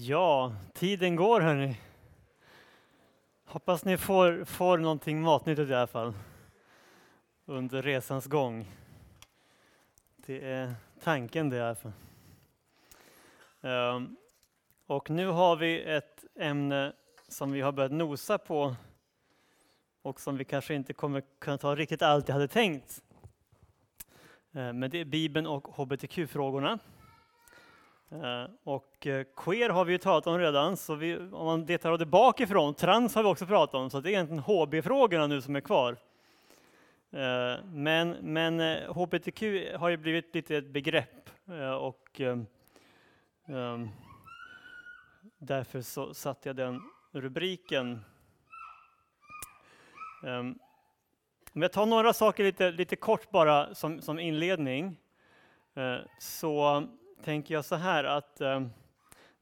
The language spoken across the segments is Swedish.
Ja, tiden går hörni. Hoppas ni får, får någonting matnyttigt i alla fall under resans gång. Det är tanken det i alla fall. Um, och nu har vi ett ämne som vi har börjat nosa på och som vi kanske inte kommer kunna ta riktigt allt jag hade tänkt. Uh, men det är Bibeln och hbtq-frågorna. Eh, och eh, queer har vi ju talat om redan, så vi, om man letar det bakifrån, trans har vi också pratat om, så det är egentligen HB-frågorna nu som är kvar. Eh, men, men HBTQ har ju blivit lite ett begrepp och um, därför så satte jag den rubriken. Um, om jag tar några saker lite, lite kort bara som, som inledning, så tänker jag så här att eh,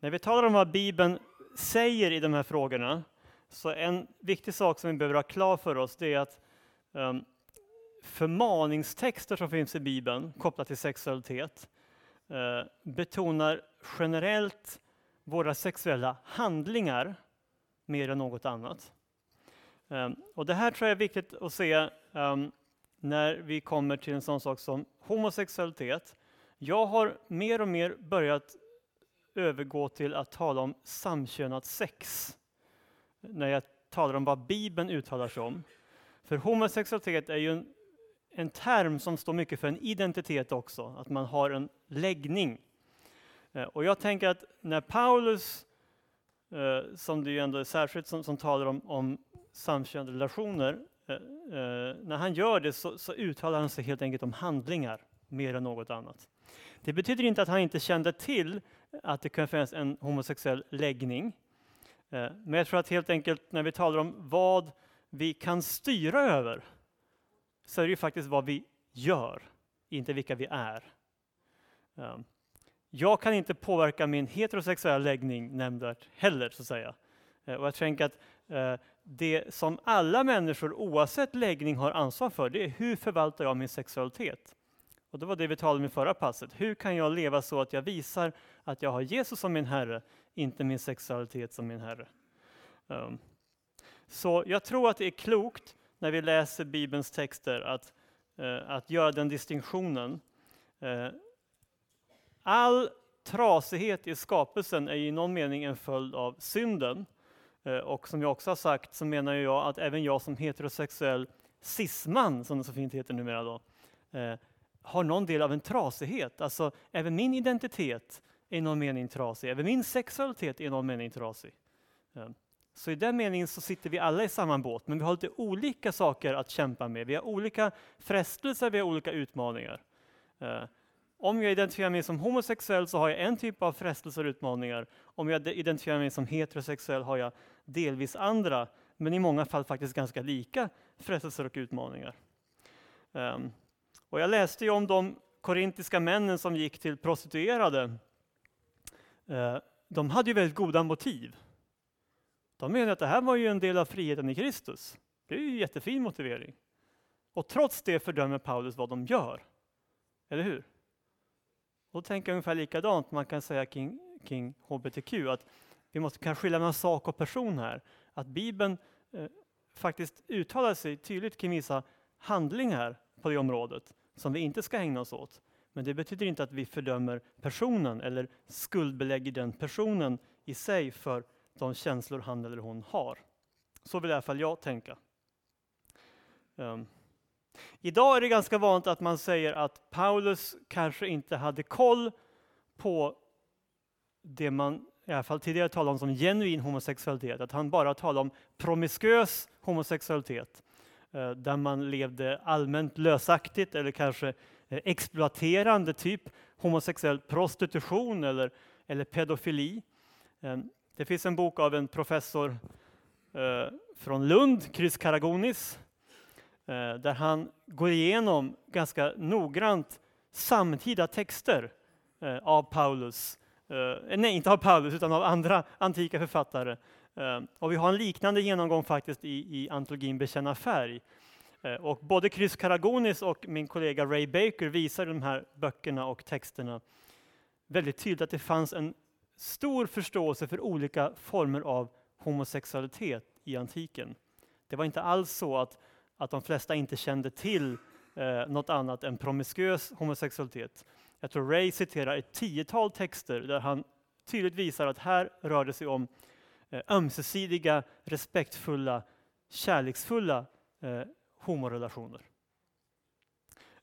när vi talar om vad Bibeln säger i de här frågorna, så en viktig sak som vi behöver ha klar för oss, det är att eh, förmaningstexter som finns i Bibeln kopplat till sexualitet eh, betonar generellt våra sexuella handlingar mer än något annat. Um, och det här tror jag är viktigt att se um, när vi kommer till en sån sak som homosexualitet jag har mer och mer börjat övergå till att tala om samkönat sex när jag talar om vad Bibeln uttalar sig om. För homosexualitet är ju en, en term som står mycket för en identitet också, att man har en läggning. Eh, och jag tänker att när Paulus, eh, som det ju ändå är särskilt som, som talar om, om samkönade relationer, eh, när han gör det så, så uttalar han sig helt enkelt om handlingar mer än något annat. Det betyder inte att han inte kände till att det kunde finnas en homosexuell läggning. Eh, men jag tror att helt enkelt när vi talar om vad vi kan styra över så är det ju faktiskt vad vi gör, inte vilka vi är. Ehm, jag kan inte påverka min heterosexuella läggning nämnvärt heller, så att säga. Eh, och jag tänker att eh, det som alla människor oavsett läggning har ansvar för, det är hur förvaltar jag min sexualitet? Och det var det vi talade om i förra passet. Hur kan jag leva så att jag visar att jag har Jesus som min Herre, inte min sexualitet som min Herre? Um, så jag tror att det är klokt när vi läser Bibelns texter att, uh, att göra den distinktionen. Uh, all trasighet i skapelsen är i någon mening en följd av synden. Uh, och som jag också har sagt så menar jag att även jag som heterosexuell cisman, som det så fint heter numera, då, har någon del av en trasighet. Alltså, även min identitet är i någon mening trasig. Även min sexualitet är i någon mening trasig. Ehm, så i den meningen så sitter vi alla i samma båt, men vi har lite olika saker att kämpa med. Vi har olika frestelser, vi har olika utmaningar. Ehm, om jag identifierar mig som homosexuell så har jag en typ av frestelser och utmaningar. Om jag identifierar mig som heterosexuell har jag delvis andra, men i många fall faktiskt ganska lika frestelser och utmaningar. Ehm, och jag läste ju om de korintiska männen som gick till prostituerade. Eh, de hade ju väldigt goda motiv. De menade att det här var ju en del av friheten i Kristus. Det är ju en jättefin motivering. Och trots det fördömer Paulus vad de gör. Eller hur? Och då tänker jag ungefär likadant man kan säga kring, kring hbtq, att vi måste kanske skilja mellan sak och person här. Att Bibeln eh, faktiskt uttalar sig tydligt kring vissa handlingar på det området som vi inte ska ägna oss åt. Men det betyder inte att vi fördömer personen eller skuldbelägger den personen i sig för de känslor han eller hon har. Så vill i alla fall jag tänka. Um. Idag är det ganska vanligt att man säger att Paulus kanske inte hade koll på det man i alla fall tidigare talade om som genuin homosexualitet, att han bara talade om promiskuös homosexualitet. Eh, där man levde allmänt lösaktigt eller kanske eh, exploaterande, typ homosexuell prostitution eller, eller pedofili. Ehm, det finns en bok av en professor eh, från Lund, Chris Karagonis, där han går igenom ganska noggrant samtida texter av Paulus. Nej, inte av Paulus, utan av andra antika författare Eh, och vi har en liknande genomgång faktiskt i, i antologin Bekänna färg. Eh, och både Chris Karagonis och min kollega Ray Baker visar i de här böckerna och texterna väldigt tydligt att det fanns en stor förståelse för olika former av homosexualitet i antiken. Det var inte alls så att, att de flesta inte kände till eh, något annat än promiskuös homosexualitet. Jag tror Ray citerar ett tiotal texter där han tydligt visar att här rör det sig om Eh, ömsesidiga, respektfulla, kärleksfulla eh, homorelationer.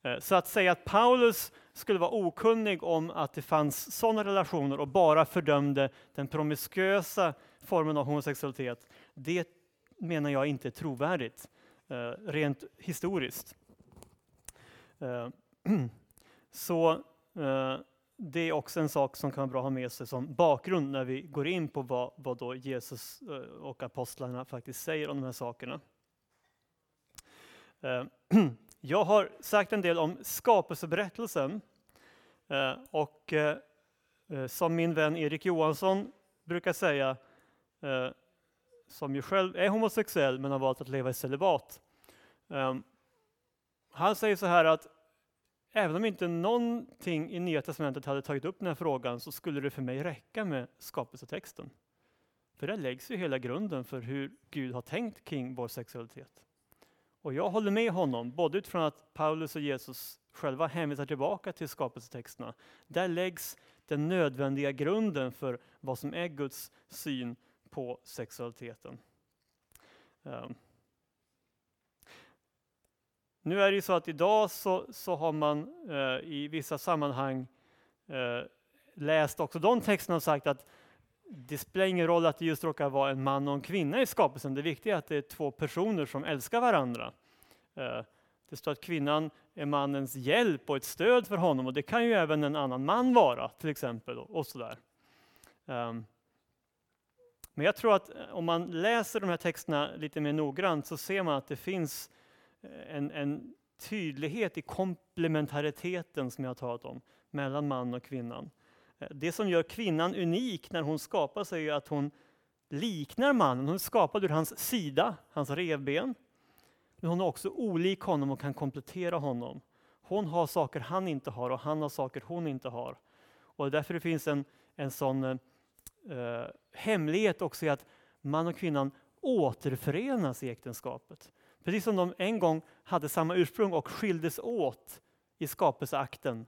Eh, så att säga att Paulus skulle vara okunnig om att det fanns sådana relationer och bara fördömde den promiskuösa formen av homosexualitet, det menar jag inte är trovärdigt, eh, rent historiskt. Så det är också en sak som kan vara bra att ha med sig som bakgrund när vi går in på vad, vad då Jesus eh, och apostlarna faktiskt säger om de här sakerna. Eh, jag har sagt en del om skapelseberättelsen eh, och som min vän Erik Johansson brukar säga, som ju själv är homosexuell men har valt att leva i celibat. Han säger så här att även om inte någonting i Nya Testamentet hade tagit upp den här frågan så skulle det för mig räcka med skapelsetexten. För där läggs ju hela grunden för hur Gud har tänkt kring vår sexualitet. Och jag håller med honom, både utifrån att Paulus och Jesus själva hänvisar tillbaka till skapelsetexterna. Där läggs den nödvändiga grunden för vad som är Guds syn på sexualiteten. Um. Nu är det ju så att idag så, så har man eh, i vissa sammanhang eh, läst också de texterna och sagt att det spelar ingen roll att det just råkar vara en man och en kvinna i skapelsen. Det viktiga är att det är två personer som älskar varandra. Eh, det står att kvinnan är mannens hjälp och ett stöd för honom och det kan ju även en annan man vara till exempel. Och sådär. Um, men jag tror att eh, om man läser de här texterna lite mer noggrant så ser man att det finns eh, Eh, en, en tydlighet i komplementariteten som jag har talat om mellan man och kvinnan. Eh, det som gör kvinnan unik när hon skapar sig är att hon liknar mannen. Hon är skapad ur hans sida, hans revben. Men hon är också olik honom och kan komplettera honom. Hon har saker han inte har och han har saker hon inte har. Och därför det finns en, en sån eh, hemlighet också i att man och kvinnan återförenas i äktenskapet. Precis som de en gång hade samma ursprung och skildes åt i skapelseakten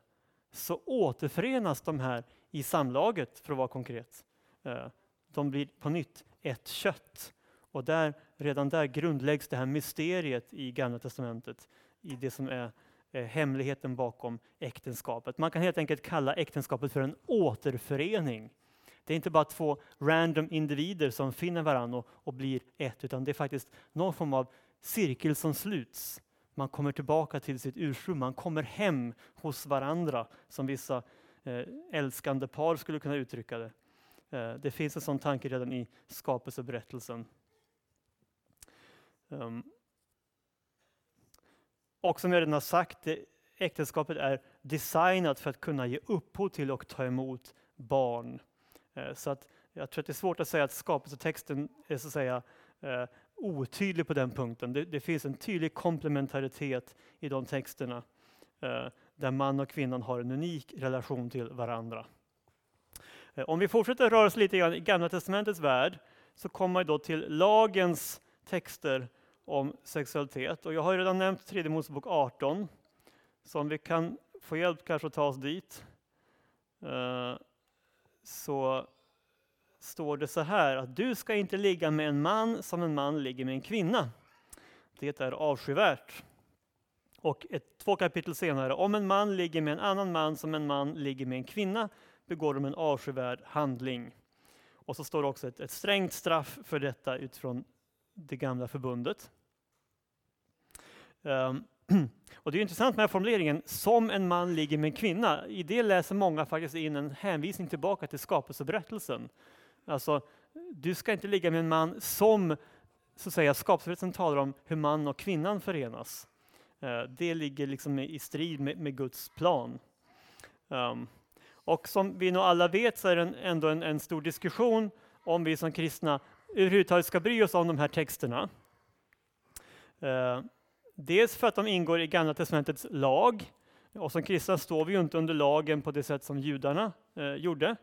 så återförenas de här i samlaget, för att vara konkret. Eh, de blir på nytt ett kött. Och där, redan där grundläggs det här mysteriet i Gamla Testamentet, i det som är eh, hemligheten bakom äktenskapet. Man kan helt enkelt kalla äktenskapet för en återförening. Det är inte bara två random individer som finner varandra och, och blir ett, utan det är faktiskt någon form av cirkel som sluts. Man kommer tillbaka till sitt ursprung, man kommer hem hos varandra, som vissa eh, älskande par skulle kunna uttrycka det. Eh, det finns en sån tanke redan i skapelseberättelsen. Ehm, och som jag redan har sagt, äktenskapet är designat för att kunna ge upphov till och ta emot barn. Eh, så att jag tror att det är svårt att säga att skapelsetexten är så att säga otydlig på den punkten. Det, det, finns en tydlig komplementaritet i de texterna eh, där man och kvinnan har en unik relation till varandra. Eh, om vi fortsätter röra oss lite grann i Gamla Testamentets värld så kommer vi då till lagens texter om sexualitet. Och jag har redan nämnt 3 Mosebok 18, så om vi kan få hjälp kanske att ta oss dit, eh, så står det så här att du ska inte ligga med en man som en man ligger med en kvinna. Det är avskyvärt. Och ett, två kapitel senare, om en man ligger med en annan man som en man ligger med en kvinna begår de en avskyvärd handling. Och så står det också ett, ett strängt straff för detta utifrån det gamla förbundet. Um, och det är intressant med den formuleringen, som en man ligger med en kvinna. I det läser många faktiskt in en hänvisning tillbaka till skapelseberättelsen. Alltså, du ska inte ligga med en man som, så att säga, skapelsen talar om hur man och kvinnan förenas. Eh, det ligger liksom i strid med, med Guds plan. Um, och som vi nog alla vet så är det ändå en, en stor diskussion om vi som kristna överhuvudtaget ska bry oss om de här texterna. Uh, dels för att de ingår i Gamla Testamentets lag, och som kristna står vi ju inte under lagen på det sätt som judarna uh, gjorde.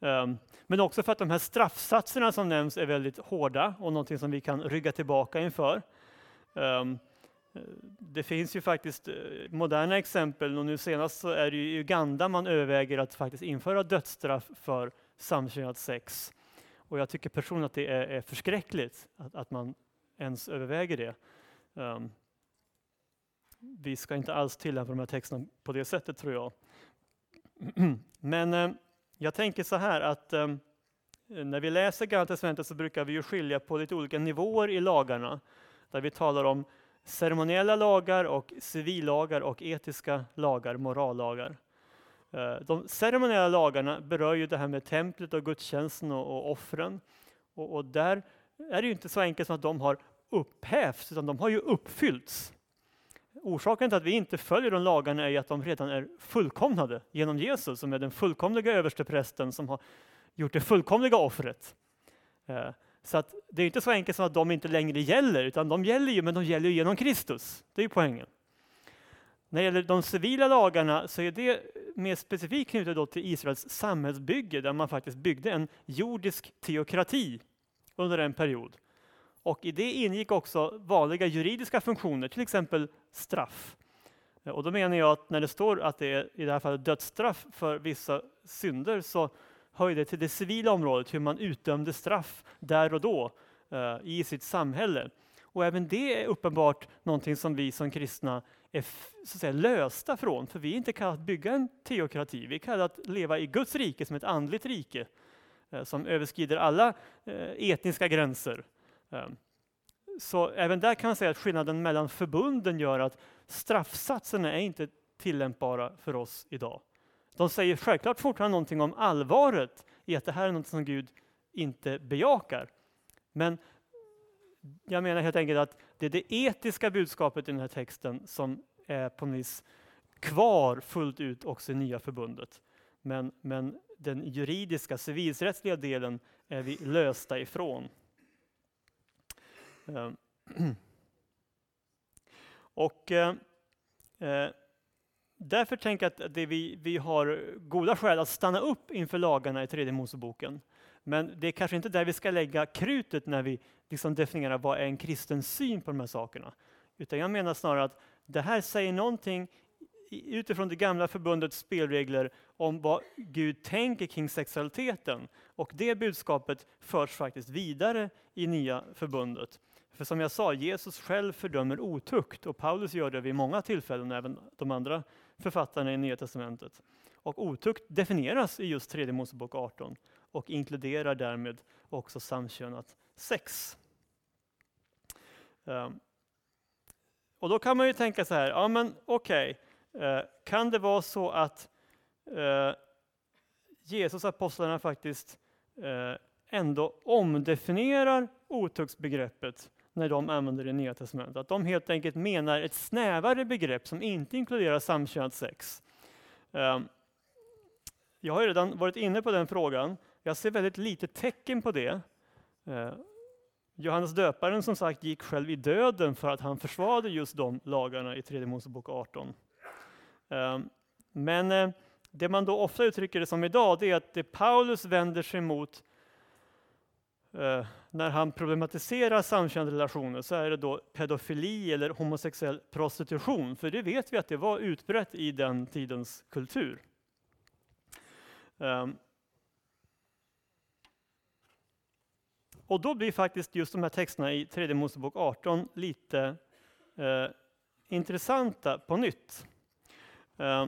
Ehm, men också för att de här straffsatserna som nämns är väldigt hårda och någonting som vi kan rygga tillbaka inför. Ehm, det finns ju faktiskt eh, moderna exempel och nu senast så är det i Uganda man överväger att faktiskt införa dödsstraff för samkönat sex. Och jag tycker personligen att det är, är förskräckligt att, att, man ens överväger det. Um, vi ska inte alls tillämpa de här texterna på det sättet tror jag. Men eh, jag tänker så här att eh, när vi läser Gamla Testamentet så brukar vi ju skilja på lite olika nivåer i lagarna. Där vi talar om ceremoniella lagar och civillagar och etiska lagar, morallagar. Eh, de ceremoniella lagarna berör ju det här med templet och gudstjänsten och, och offren. Och, och, där är det ju inte så enkelt som att de har upphävts, utan de har ju uppfyllts. Orsaken till att vi inte följer de lagarna är att de redan är fullkomnade genom Jesus, som är den fullkomliga översteprästen som har gjort det fullkomliga offret. Eh, så att det är inte så enkelt som att de inte längre gäller, utan de gäller ju, men de gäller ju genom Kristus. Det är ju poängen. När det gäller de civila lagarna så är det mer specifikt knutet då till Israels samhällsbygge, där man faktiskt byggde en jordisk teokrati under en period. Och i det ingick också vanliga juridiska funktioner, till exempel straff. Och då menar jag att när det står att det är i det här fallet dödsstraff för vissa synder så hör det till det civila området, hur man utdömde straff där och då eh, i sitt samhälle. Och även det är uppenbart någonting som vi som kristna är så att säga, lösta från, för vi är inte kallade att bygga en teokrati, vi är kallade att leva i Guds rike som ett andligt rike eh, som överskrider alla eh, etniska gränser. Ehm, så även där kan man säga att skillnaden mellan förbunden gör att straffsatserna är inte tillämpbara för oss idag. De säger självklart fortfarande någonting om allvaret i att det här är något som Gud inte bejakar. Men jag menar helt enkelt att det är det etiska budskapet i den här texten som är på något vis kvar fullt ut också i nya förbundet. Men, men den juridiska, civilrättsliga delen är vi lösta ifrån. Ehm, och eh, eh, därför tänker jag att det vi, vi har goda skäl att stanna upp inför lagarna i tredje Moseboken. Men det är kanske inte där vi ska lägga krutet när vi liksom definierar vad är en kristen syn på de här sakerna. Utan jag menar snarare att det här säger någonting utifrån det gamla förbundets spelregler om vad Gud tänker kring sexualiteten. Och det budskapet förs faktiskt vidare i nya förbundet. För som jag sa, Jesus själv fördömer otukt och Paulus gör det vid många tillfällen, även de andra författarna i Nya Testamentet. Och otukt definieras i just 3 Mosebok 18 och inkluderar därmed också samkönat sex. Um, och då kan man ju tänka så här, ja men okej, okay, uh, kan det vara så att uh, Jesus apostlarna faktiskt uh, ändå omdefinierar otuktsbegreppet när de använder det Nya Testamentet. Att de helt enkelt menar ett snävare begrepp som inte inkluderar samkönat sex. Ehm, jag har redan varit inne på den frågan. Jag ser väldigt lite tecken på det. Ehm, Johannes döparen som sagt gick själv i döden för att han försvarade just de lagarna i tredje Mosebok 18. Ehm, men eh, det man då ofta uttrycker det som idag, det är att det Paulus vänder sig mot eh, när han problematiserar samkönade relationer så är det då pedofili eller homosexuell prostitution, för det vet vi att det var utbrett i den tidens kultur. Um, och då blir faktiskt just de här texterna i tredje Mosebok 18 lite uh, intressanta på nytt. Uh,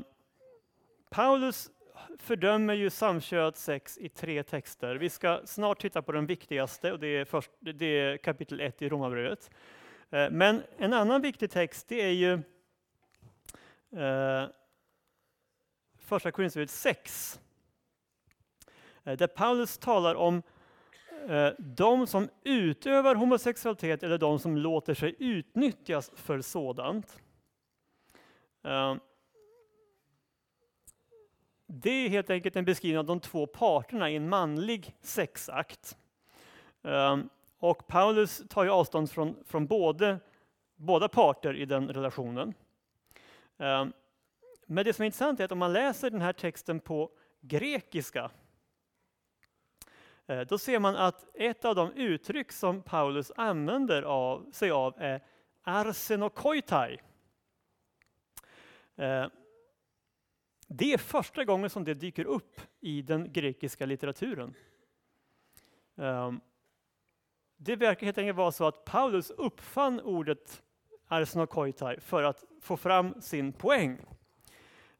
Paulus fördömer ju samkönat sex i tre texter. Vi ska snart titta på den viktigaste, och det är, först, det är kapitel 1 i Romarbrevet. Eh, men en annan viktig text, det är ju eh, första Korinthierbrevet 6. Eh, där Paulus talar om de som utövar homosexualitet eller de som låter sig utnyttjas för sådant. Det är helt enkelt en beskrivning av de två parterna i en manlig sexakt. Ehm, och Paulus tar ju avstånd från, från både, båda parter i den relationen. Ehm, men det som är intressant är att om man läser den här texten på grekiska eh, då ser man att ett av de uttryck som Paulus använder av, sig av är arsenokoitai. Ehm, det är första gången som det dyker upp i den grekiska litteraturen. Ehm, det verkar helt enkelt vara så att Paulus uppfann ordet arsenokoitai för att få fram sin poäng.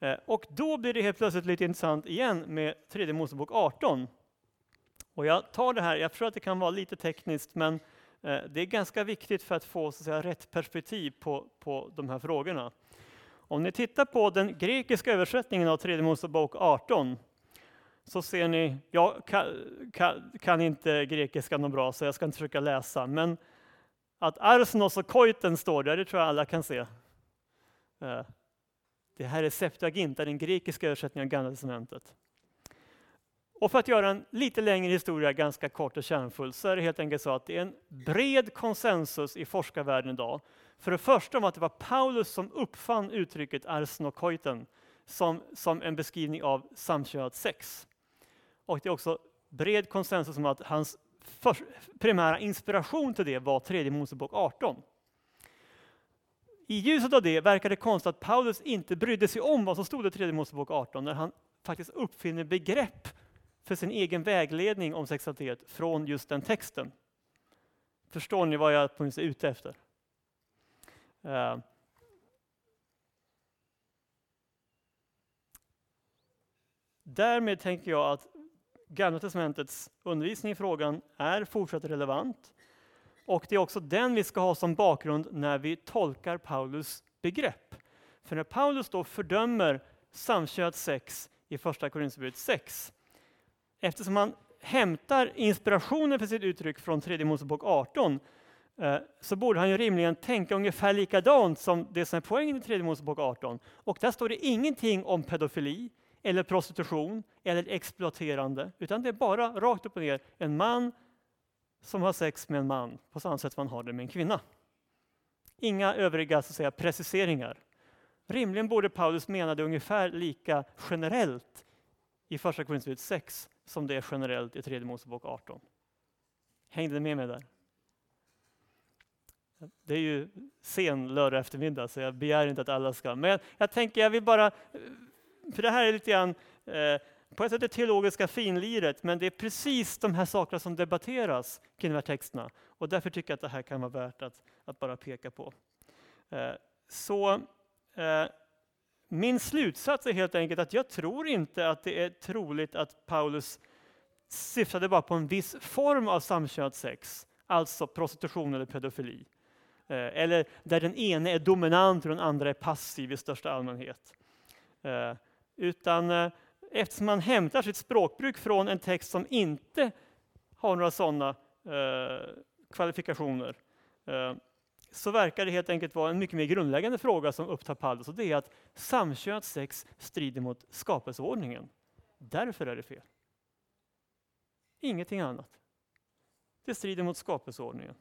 Eh, och då blir det helt plötsligt lite intressant igen med tredje Mosebok 18. Och jag tar det här, jag tror att det kan vara lite tekniskt, men eh, det är ganska viktigt för att få så att säga, rätt perspektiv på, på de här frågorna. Om ni tittar på den grekiska översättningen av tredje Mosebok 18 så ser ni, jag kan, kan, kan, inte grekiska något bra så jag ska inte försöka läsa, men att arsnos och koiten står där, det tror jag alla kan se. Eh, det här är Septuaginta, den grekiska översättningen av Gamla testamentet. Och för att göra en lite längre historia ganska kort och kärnfull så är det helt enkelt så att det är en bred konsensus i forskarvärlden idag. För det första var att det var Paulus som uppfann uttrycket arsnokoiten som, som en beskrivning av samkönat sex. Och det är också bred konsensus om att hans för, primära inspiration till det var tredje Mosebok 18. I ljuset av det verkar det konstigt att Paulus inte brydde sig om vad som stod i tredje Mosebok 18 när han faktiskt uppfinner begrepp för sin egen vägledning om sexualitet från just den texten. Förstår ni vad jag är ute efter? Eh, därmed tänker jag att Gamla testamentets undervisning i frågan är fortsatt relevant. Och det är också den vi ska ha som bakgrund när vi tolkar Paulus begrepp. För när Paulus då fördömer samkönat sex i första Korinthierbrevet 6, eftersom han hämtar inspirationen för sitt uttryck från tredje Mosebok 18, Eh, så borde han ju rimligen tänka ungefär likadant som det som är poängen i tredje Mosebok 18. Och där står det ingenting om pedofili, eller prostitution eller exploaterande, utan det är bara rakt upp och ner en man som har sex med en man på samma sätt som man har det med en kvinna. Inga övriga så att säga, preciseringar. Rimligen borde Paulus mena det ungefär lika generellt i första Korinthierbrevet 6 som det är generellt i tredje Mosebok 18. Hängde ni med mig där? Det är ju sen lördag eftermiddag så jag begär inte att alla ska. Men jag, jag tänker jag vill bara för det här är lite grann eh, på ett sätt det teologiska finliret, men det är precis de här sakerna som debatteras kring de här texterna. Och därför tycker jag att det här kan vara värt att, att bara peka på. Eh, så eh, min slutsats är helt enkelt att jag tror inte att det är troligt att Paulus syftade bara på en viss form av samkönat sex, alltså prostitution eller pedofili. Eh, eller där den ene är dominant och den andra är passiv i största allmänhet. Eh, utan eh, eftersom man hämtar sitt språkbruk från en text som inte har några sådana kvalifikationer så verkar det helt enkelt vara en mycket mer grundläggande fråga som upptar Paulus och det är att samkönat sex strider mot skapelseordningen. Därför är det fel. Ingenting annat. Det strider mot skapelseordningen.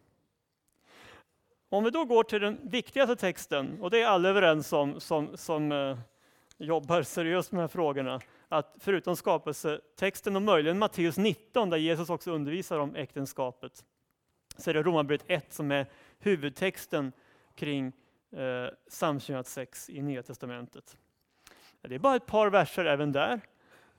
Om vi då går till den viktigaste texten, och det är alla överens om som, som eh, jobbar seriöst med de här frågorna, att förutom skapelsetexten och möjligen Matteus 19, där Jesus också undervisar om äktenskapet, så är det Romarbrevet 1 som är huvudtexten kring eh, samkönat sex i Nya Testamentet. Det är bara ett par verser även där,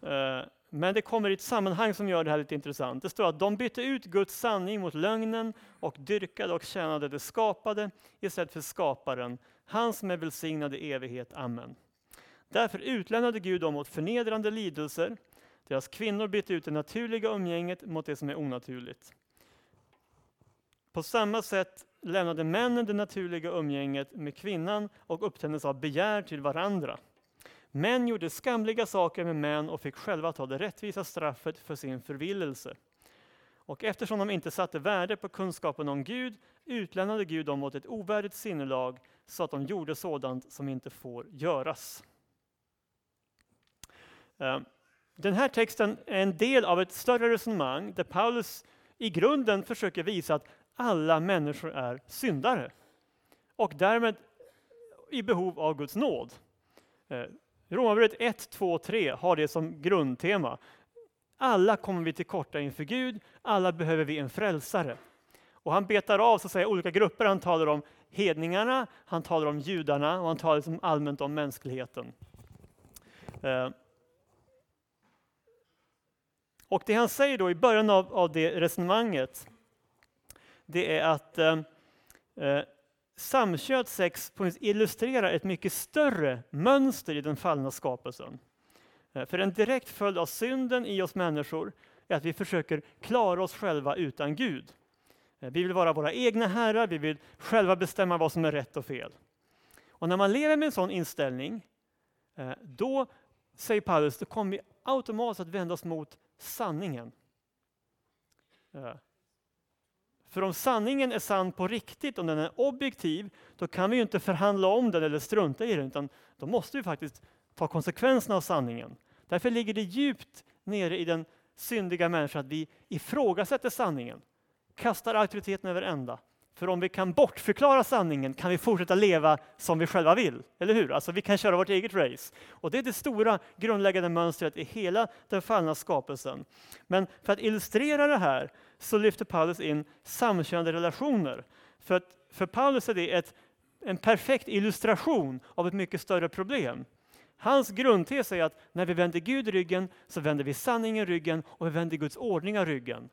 eh, men det kommer i ett sammanhang som gör det här lite intressant. Det står att de bytte ut Guds sanning mot lögnen och dyrkade och tjänade det skapade istället för skaparen, han som är välsignad i evighet. Amen. Därför utlämnade Gud dem åt förnedrande lidelser. Deras kvinnor bytte ut det naturliga umgänget mot det som är onaturligt. På samma sätt lämnade männen det naturliga umgänget med kvinnan och upptändes av begär till varandra. Män gjorde skamliga saker med män och fick själva ta det rättvisa straffet för sin förvillelse. Och eftersom de inte satte värde på kunskapen om Gud utlämnade Gud dem åt ett ovärdigt sinnelag så att de gjorde sådant som inte får göras. Eh, den här texten är en del av ett större resonemang där Paulus i grunden försöker visa att alla människor är syndare och därmed i behov av Guds nåd. Eh, Romarbrevet 1, 2, 3 har det som grundtema. alla kommer vi till korta inför Gud, alla behöver vi en frälsare. Och han betar av så att säga, olika grupper. Han talar om hedningarna, han talar om judarna och han talar liksom allmänt om mänskligheten. Eh, och det han säger då i början av, av det resonemanget, det är att eh, eh Samkört sex illustrerar ett mycket större mönster i den fallna skapelsen. Eh, för en direkt följd av synden i oss människor är att vi försöker klara oss själva utan Gud. Eh, vi vill vara våra egna herrar, vi vill själva bestämma vad som är rätt och fel. Och när man lever med en sån inställning, eh, då säger Paulus, då kommer vi automatiskt att vända oss mot sanningen. För om sanningen är sann på riktigt, om den är objektiv, då kan vi ju inte förhandla om den eller strunta i den, utan då måste vi faktiskt ta konsekvenserna av sanningen. Därför ligger det djupt nere i den syndiga människan att vi ifrågasätter sanningen, kastar auktoriteten över ända. För om vi kan bortförklara sanningen kan vi fortsätta leva som vi själva vill, eller hur? Alltså vi kan köra vårt eget race. Och det är det stora grundläggande mönstret i hela den fallna skapelsen. Men för att illustrera det här så lyfter Paulus in samkönade relationer. För, att, för Paulus är det ett, en perfekt illustration av ett mycket större problem. Hans grundtes är att när vi vänder Gud ryggen så vänder vi sanningen ryggen och vi vänder Guds ordningar ryggen.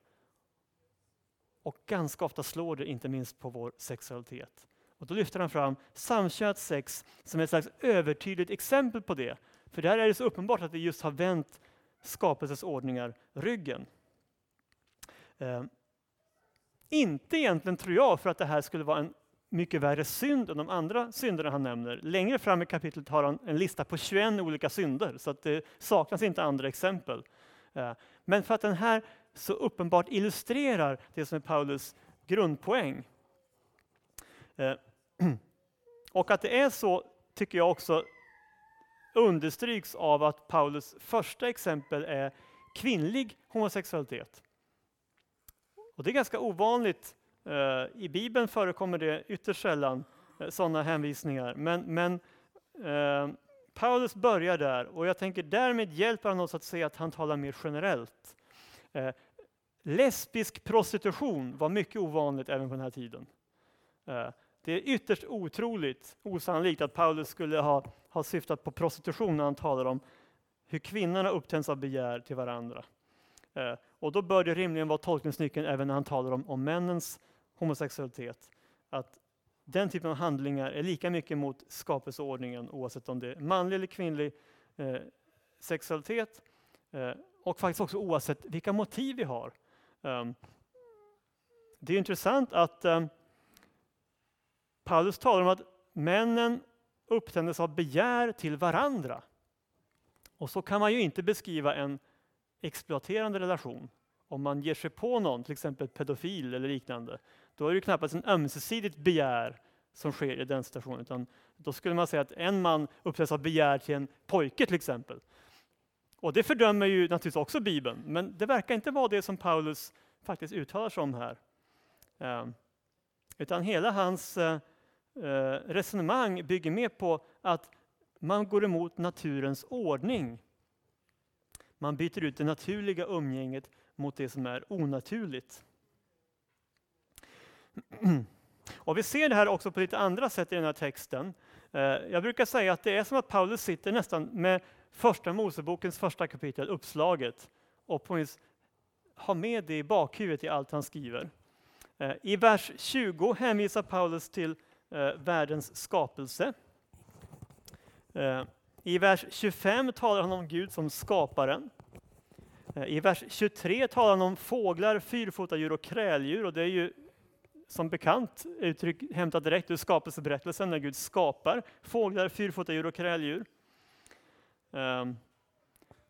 Och ganska ofta slår det inte minst på vår sexualitet. Och då lyfter han fram samkönat sex som ett slags övertydligt exempel på det. För där är det så uppenbart att vi just har vänt skapelsens ordningar ryggen. Eh, inte egentligen tror jag för att det här skulle vara en mycket värre synd än de andra synderna han nämner. Längre fram i kapitlet har han en lista på 21 olika synder, så att det saknas inte andra exempel. Eh, men för att den här så uppenbart illustrerar det som är Paulus grundpoäng. Eh, och att det är så tycker jag också understryks av att Paulus första exempel är kvinnlig homosexualitet. Och det är ganska ovanligt eh, I Bibeln förekommer det ytterst sällan eh, sådana hänvisningar. Men, men eh, Paulus börjar där och jag tänker därmed hjälper han oss att se att han talar mer generellt. Eh, lesbisk prostitution var mycket ovanligt även på den här tiden. Eh, det är ytterst otroligt, osannolikt att Paulus skulle ha, ha syftat på prostitution när han talar om hur kvinnorna upptänds av begär till varandra. Eh, och då bör det rimligen vara tolkningsnyckeln även när han talar om, om männens homosexualitet. Att den typen av handlingar är lika mycket mot skapelseordningen oavsett om det är manlig eller kvinnlig eh, sexualitet eh, och faktiskt också oavsett vilka motiv vi har. Um, det är intressant att um, Paulus talar om att männen upptändes av begär till varandra. Och så kan man ju inte beskriva en exploaterande relation. Om man ger sig på någon, till exempel pedofil eller liknande, då är det knappast en ömsesidigt begär som sker i den situationen, utan då skulle man säga att en man uppträds av begär till en pojke till exempel. Och det fördömer ju naturligtvis också Bibeln, men det verkar inte vara det som Paulus faktiskt uttalar sig om här. Eh, utan hela hans eh, eh, resonemang bygger mer på att man går emot naturens ordning. Man byter ut det naturliga umgänget mot det som är onaturligt. Och vi ser det här också på lite andra sätt i den här texten. Eh, jag brukar säga att det är som att Paulus sitter nästan med första Mosebokens första kapitel uppslaget och på har med det i bakhuvudet i allt han skriver. Eh, I vers 20 hänvisar Paulus till eh, världens skapelse. I vers 25 talar han om Gud som skaparen. Eh, I vers 23 talar han om fåglar, fyrfotadjur och kräldjur och det är ju som bekant uttryck hämtat direkt ur skapelseberättelsen när Gud skapar fåglar, fyrfotadjur och kräldjur. Ehm,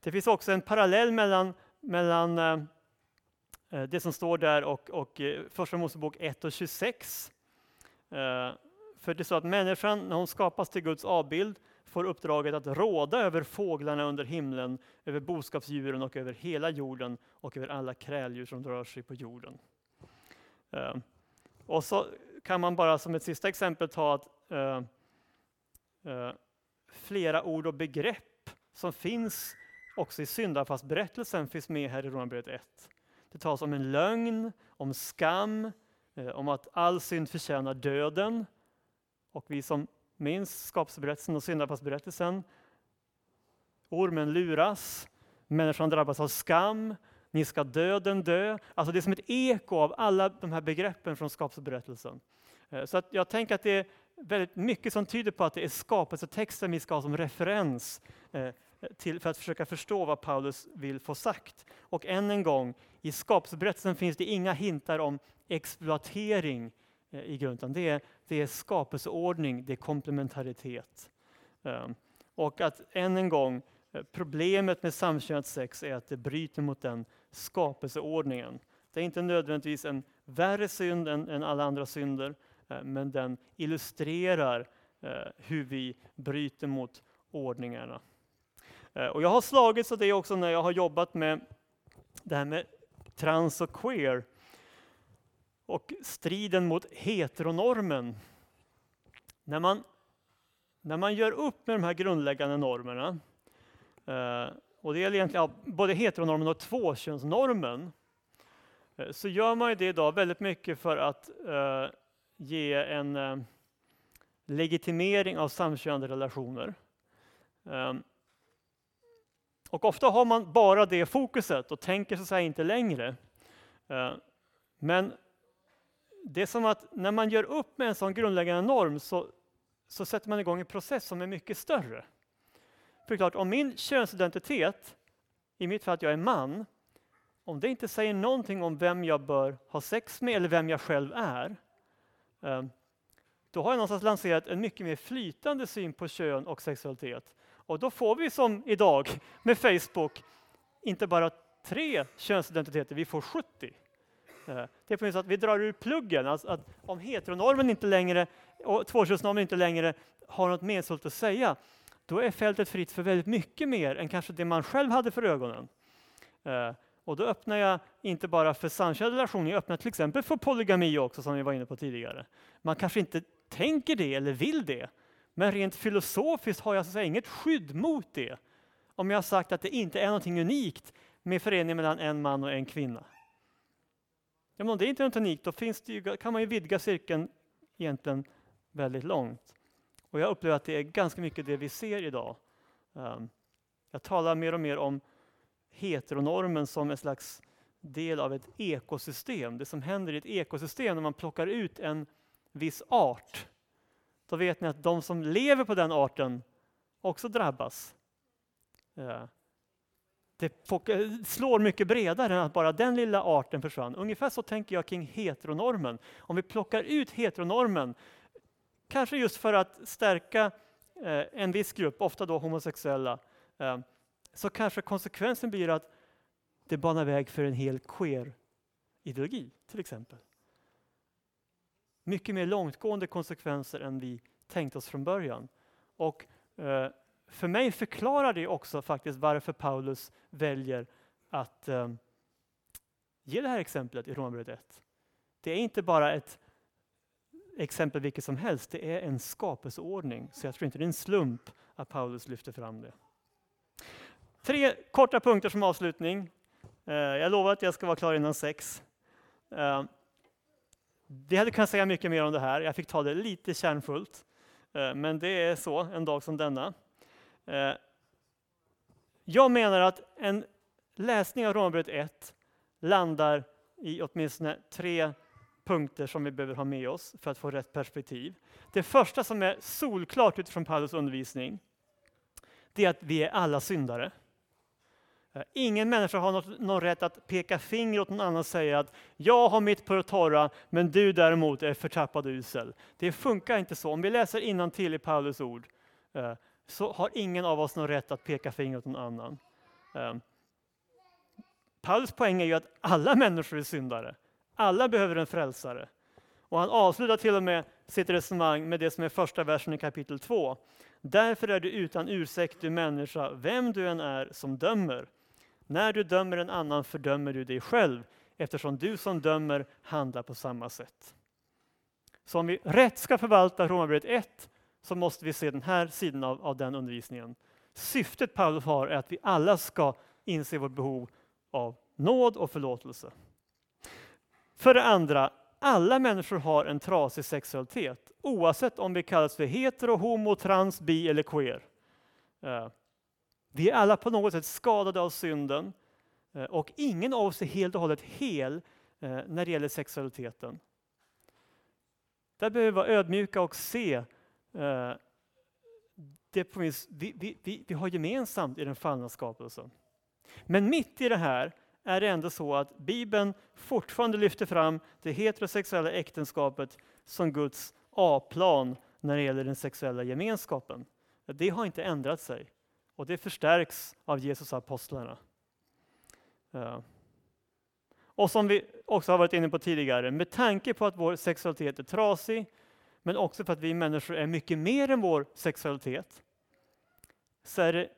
det finns också en parallell mellan, mellan eh, eh, det som står där och, och Första Mosebok 1 och 26. För det är så att människan, när hon skapas till Guds avbild, får uppdraget att råda över fåglarna under himlen, över boskapsdjuren och över hela jorden och över alla kräldjur som rör sig på jorden. Eh, och så kan man bara som ett sista exempel ta att eh, eh, flera ord och begrepp som finns också i syndafallsberättelsen finns med här i Romarbrevet 1. Det talas om en lögn, om skam, eh, om att all synd förtjänar döden. Och vi som minns skapelseberättelsen och syndafallsberättelsen? Ormen luras, människan drabbas av skam, ni ska döden dö. Alltså det är som ett eko av alla de här begreppen från skapelseberättelsen. Eh, så att jag tänker att det är väldigt mycket som tyder på att det är skapelsetexten vi ska ha som referens eh, till, för att försöka förstå vad Paulus vill få sagt. Och än en gång, i skapelseberättelsen finns det inga hintar om exploatering Eh, i grunden. Det är, det är skapelseordning, det är komplementaritet. Ehm, och att än en gång, eh, problemet med samkönat sex är att det bryter mot den skapelseordningen. Det är inte nödvändigtvis en värre synd än, än alla andra synder, eh, men den illustrerar hur vi bryter mot ordningarna. Och jag har slagits av det också när jag har jobbat med det här med trans och queer och striden mot heteronormen. När man, när man gör upp med de här grundläggande normerna eh, och det gäller egentligen både heteronormen och tvåkönsnormen. Eh, så gör man det idag väldigt mycket för att eh, ge en legitimering av samkönade relationer. Ehm, och ofta har man bara det fokuset och tänker så inte längre. Men det är som att när man gör upp med en sån grundläggande norm så, så sätter man igång en process som är mycket större. För klart, om min könsidentitet, i mitt fall att jag är man, om det inte säger någonting om vem jag bör ha sex med eller vem jag själv är, ehm, då har jag någonstans lanserat en mycket mer flytande syn på kön och sexualitet. Och då får vi som idag med Facebook inte bara tre könsidentiteter, vi får 70. Eh, det är så att vi drar ur pluggen, alltså att om heteronormen inte längre och tvåkönsnormen inte längre har något meningsfullt att säga, då är fältet fritt för väldigt mycket mer än kanske det man själv hade för ögonen. Eh, och då öppnar jag inte bara för samkönade relationer, jag öppnar till exempel för polygami också som vi var inne på tidigare. Man kanske inte tänker det eller vill det, men rent filosofiskt har jag så säga, inget skydd mot det. Om jag har sagt att det inte är någonting unikt med förening mellan en man och en kvinna. Ja, men om det inte är något unikt, då finns det ju, kan man ju vidga cirkeln egentligen väldigt långt. Och jag upplever att det är ganska mycket det vi ser idag. Um, jag talar mer och mer om heteronormen som en slags del av ett ekosystem. Det som händer i ett ekosystem när man plockar ut en viss art. Då vet ni att de som lever på den arten också drabbas. Uh, det eh, slår mycket bredare än att bara den lilla arten försvann. Ungefär så tänker jag kring heteronormen. Om vi plockar ut heteronormen Kanske just för att stärka eh, en viss grupp, ofta då homosexuella, eh, så kanske konsekvensen blir att det banar väg för en hel queer-ideologi, till exempel. Mycket mer långtgående konsekvenser än vi tänkt oss från början. Och för mig förklarar det också faktiskt varför Paulus väljer att ehm, ge det här exemplet i Romarbrevet 1. Det är inte bara ett exempel vilket som helst, det är en skapelseordning. Så jag tror inte det är en slump att Paulus lyfter fram det. Tre korta punkter som avslutning. Eh, jag lovar att jag ska vara klar innan sex. Eh, vi hade kunnat säga mycket mer om det här, jag fick ta det lite kärnfullt. Eh, men det är så en dag som denna. Eh, jag menar att en läsning av Romarbrevet 1 landar i åtminstone tre punkter som vi behöver ha med oss för att få rätt perspektiv. Det första som är solklart utifrån Paulus undervisning, det är att vi är alla syndare. Eh, ingen människa har något, någon rätt att peka finger åt någon annan och säga att jag har mitt på det torra, men du däremot är förtappad och usel. Det funkar inte så. Om vi läser till i Paulus ord eh, så har ingen av oss någon rätt att peka finger åt någon annan. Ehm, Paulus poäng är ju att alla människor är syndare. Alla behöver en frälsare. Och han avslutar till och med sitt resonemang med det som är första versen i kapitel 2. Därför är du utan ursäkt du människa, vem du än är som dömer. När du dömer en annan fördömer du dig själv, eftersom du som dömer handlar på samma sätt. Så om vi rätt ska förvalta Romarbrevet 1 så måste vi se den här sidan av, av den undervisningen. Syftet Paulus har är att vi alla ska inse vårt behov av nåd och förlåtelse. För det andra, alla människor har en trasig sexualitet oavsett om vi kallas för hetero, homo, trans, bi eller queer. Eh, vi är alla på något sätt skadade av synden eh, och ingen av oss är helt och hållet hel eh, när det gäller sexualiteten. Där behöver vi vara ödmjuka och se Eh, det på minst, vi, vi, vi, vi har gemensamt i den fallna skapelsen. Men mitt i det här är det ändå så att Bibeln fortfarande lyfter fram det heterosexuella äktenskapet som Guds A-plan när det gäller den sexuella gemenskapen. Det har inte ändrat sig och det förstärks av Jesus apostlarna. Eh, och som vi också har varit inne på tidigare, med tanke på att vår sexualitet är trasig, men också för att vi människor är mycket mer än vår sexualitet, så är det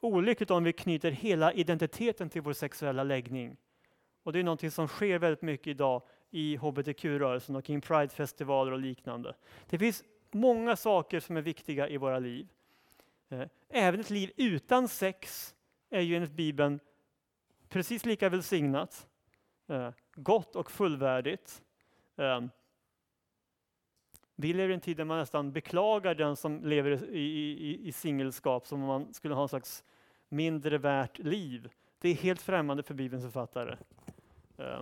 olyckligt om vi knyter hela identiteten till vår sexuella läggning. Och det är något som sker väldigt mycket idag i hbtq-rörelsen och kring Pride-festivaler och liknande. Det finns många saker som är viktiga i våra liv. Eh, även ett liv utan sex är ju enligt Bibeln precis lika välsignat, eh, gott och fullvärdigt. Eh, vi lever i en tid där man nästan beklagar den som lever i, i, i singelskap som om man skulle ha en slags mindre värt liv. Det är helt främmande för Bibelns författare. Eh,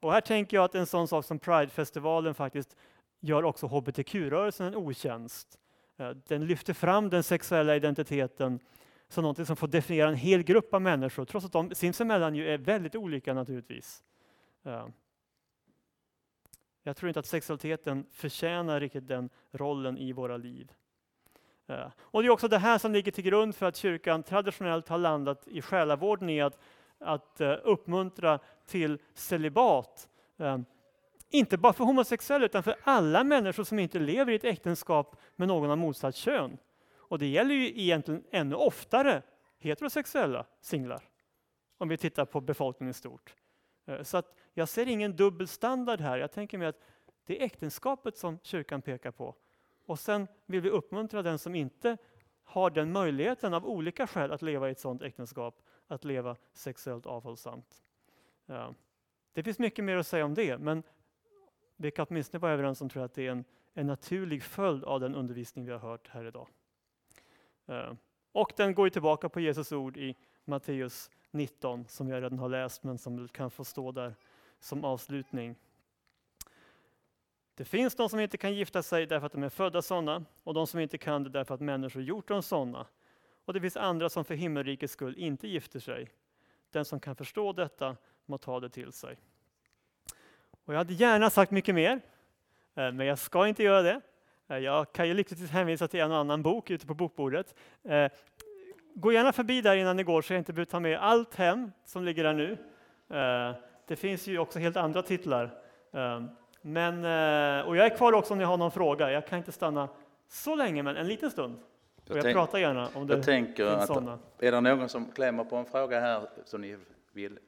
och här tänker jag att en sån sak som Pridefestivalen faktiskt gör också hbtq-rörelsen en otjänst. Eh, den lyfter fram den sexuella identiteten som något som får definiera en hel grupp av människor, trots att de sinsemellan ju är väldigt olika naturligtvis. Eh, jag tror inte att sexualiteten förtjänar riktigt den rollen i våra liv. Eh, och det är också det här som ligger till grund för att kyrkan traditionellt har landat i själavården i att, att eh, uppmuntra till celibat. Eh, inte bara för homosexuella utan för alla människor som inte lever i ett äktenskap med någon av motsatt kön. Och det gäller ju egentligen ännu oftare heterosexuella singlar. Om vi tittar på befolkningen i stort. Eh, så att jag ser ingen dubbelstandard här. Jag tänker mig att det är äktenskapet som kyrkan pekar på. Och sen vill vi uppmuntra den som inte har den möjligheten av olika skäl att leva i ett sådant äktenskap, att leva sexuellt avhållsamt. Eh, det finns mycket mer att säga om det, men vi kan åtminstone vara överens om tror jag, att det är en, en naturlig följd av den undervisning vi har hört här idag. Eh, och den går tillbaka på Jesus ord i Matteus 19 som jag redan har läst men som kan få stå där som avslutning. Det finns de som inte kan gifta sig därför att de är födda sådana och de som inte kan det därför att människor gjort dem sådana. Och det finns andra som för himmelrikets skull inte gifter sig. Den som kan förstå detta må ta det till sig. Och jag hade gärna sagt mycket mer, eh, men jag ska inte göra det. Eh, jag kan ju lyckligtvis hänvisa till en och annan bok ute på bokbordet. Eh, Eh, gå gärna förbi där innan ni går så jag inte behöver ta med allt hem som ligger där nu. Det finns ju också helt andra titlar. Men, eh, och jag är kvar också om ni har någon fråga. Jag kan inte stanna så länge, men en liten stund. Och jag, jag pratar gärna om det jag tänker att, sådana. Är det någon som klämmer på en fråga här som ni vill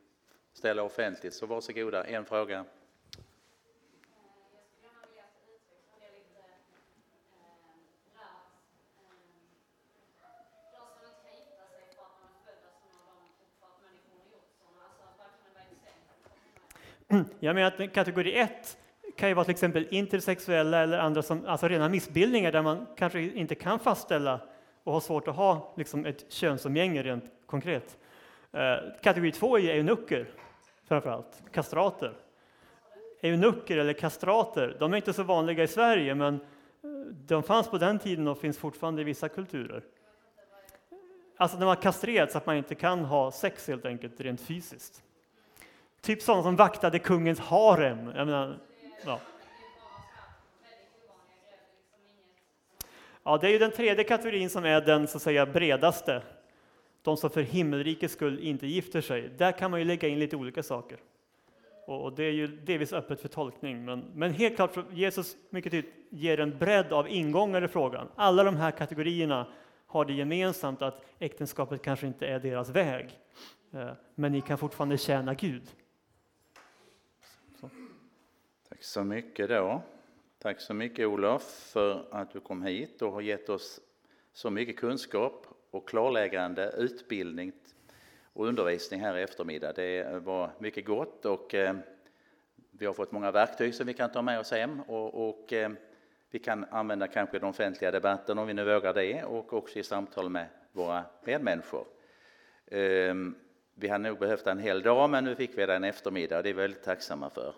ställa offentligt, så varsågoda. En fråga. Jag menar att kategori 1 kan ju vara till exempel intersexuella eller andra som, alltså rena missbildningar där man kanske inte kan fastställa och har svårt att ha liksom, ett könsumgänge rent konkret. Eh, kategori två är ju eunucker, framförallt, kastrater. Eunucker eller kastrater, de är inte så vanliga i Sverige, men eh, de fanns på den tiden och finns fortfarande i vissa kulturer. Alltså när man kastrerats, att man inte kan ha sex helt enkelt, rent fysiskt. Typ sådana som vaktade kungens harem. Jag menar, Ja. ja, det är ju den tredje kategorin som är den så att säga bredaste. De som för himmelrikets skull inte gifter sig. Där kan man ju lägga in lite olika saker. Och det är ju delvis öppet för tolkning. Men, men helt klart, Jesus mycket tydligt ger en bredd av ingångar i frågan. Alla de här kategorierna har det gemensamt att äktenskapet kanske inte är deras väg. Eh, men ni kan fortfarande tjäna Gud. Tack så mycket då. Tack så mycket Olof för att du kom hit och har gett oss så mycket kunskap och klarläggande utbildning och undervisning här i eftermiddag. Det var mycket gott och eh, vi har fått många verktyg som vi kan ta med oss hem och, och eh, vi kan använda kanske den offentliga debatten om vi nu vågar det och också i samtal med våra medmänniskor. Ehm, vi hade nog behövt en hel dag men nu fick vi det en eftermiddag och det är vi väldigt tacksamma för.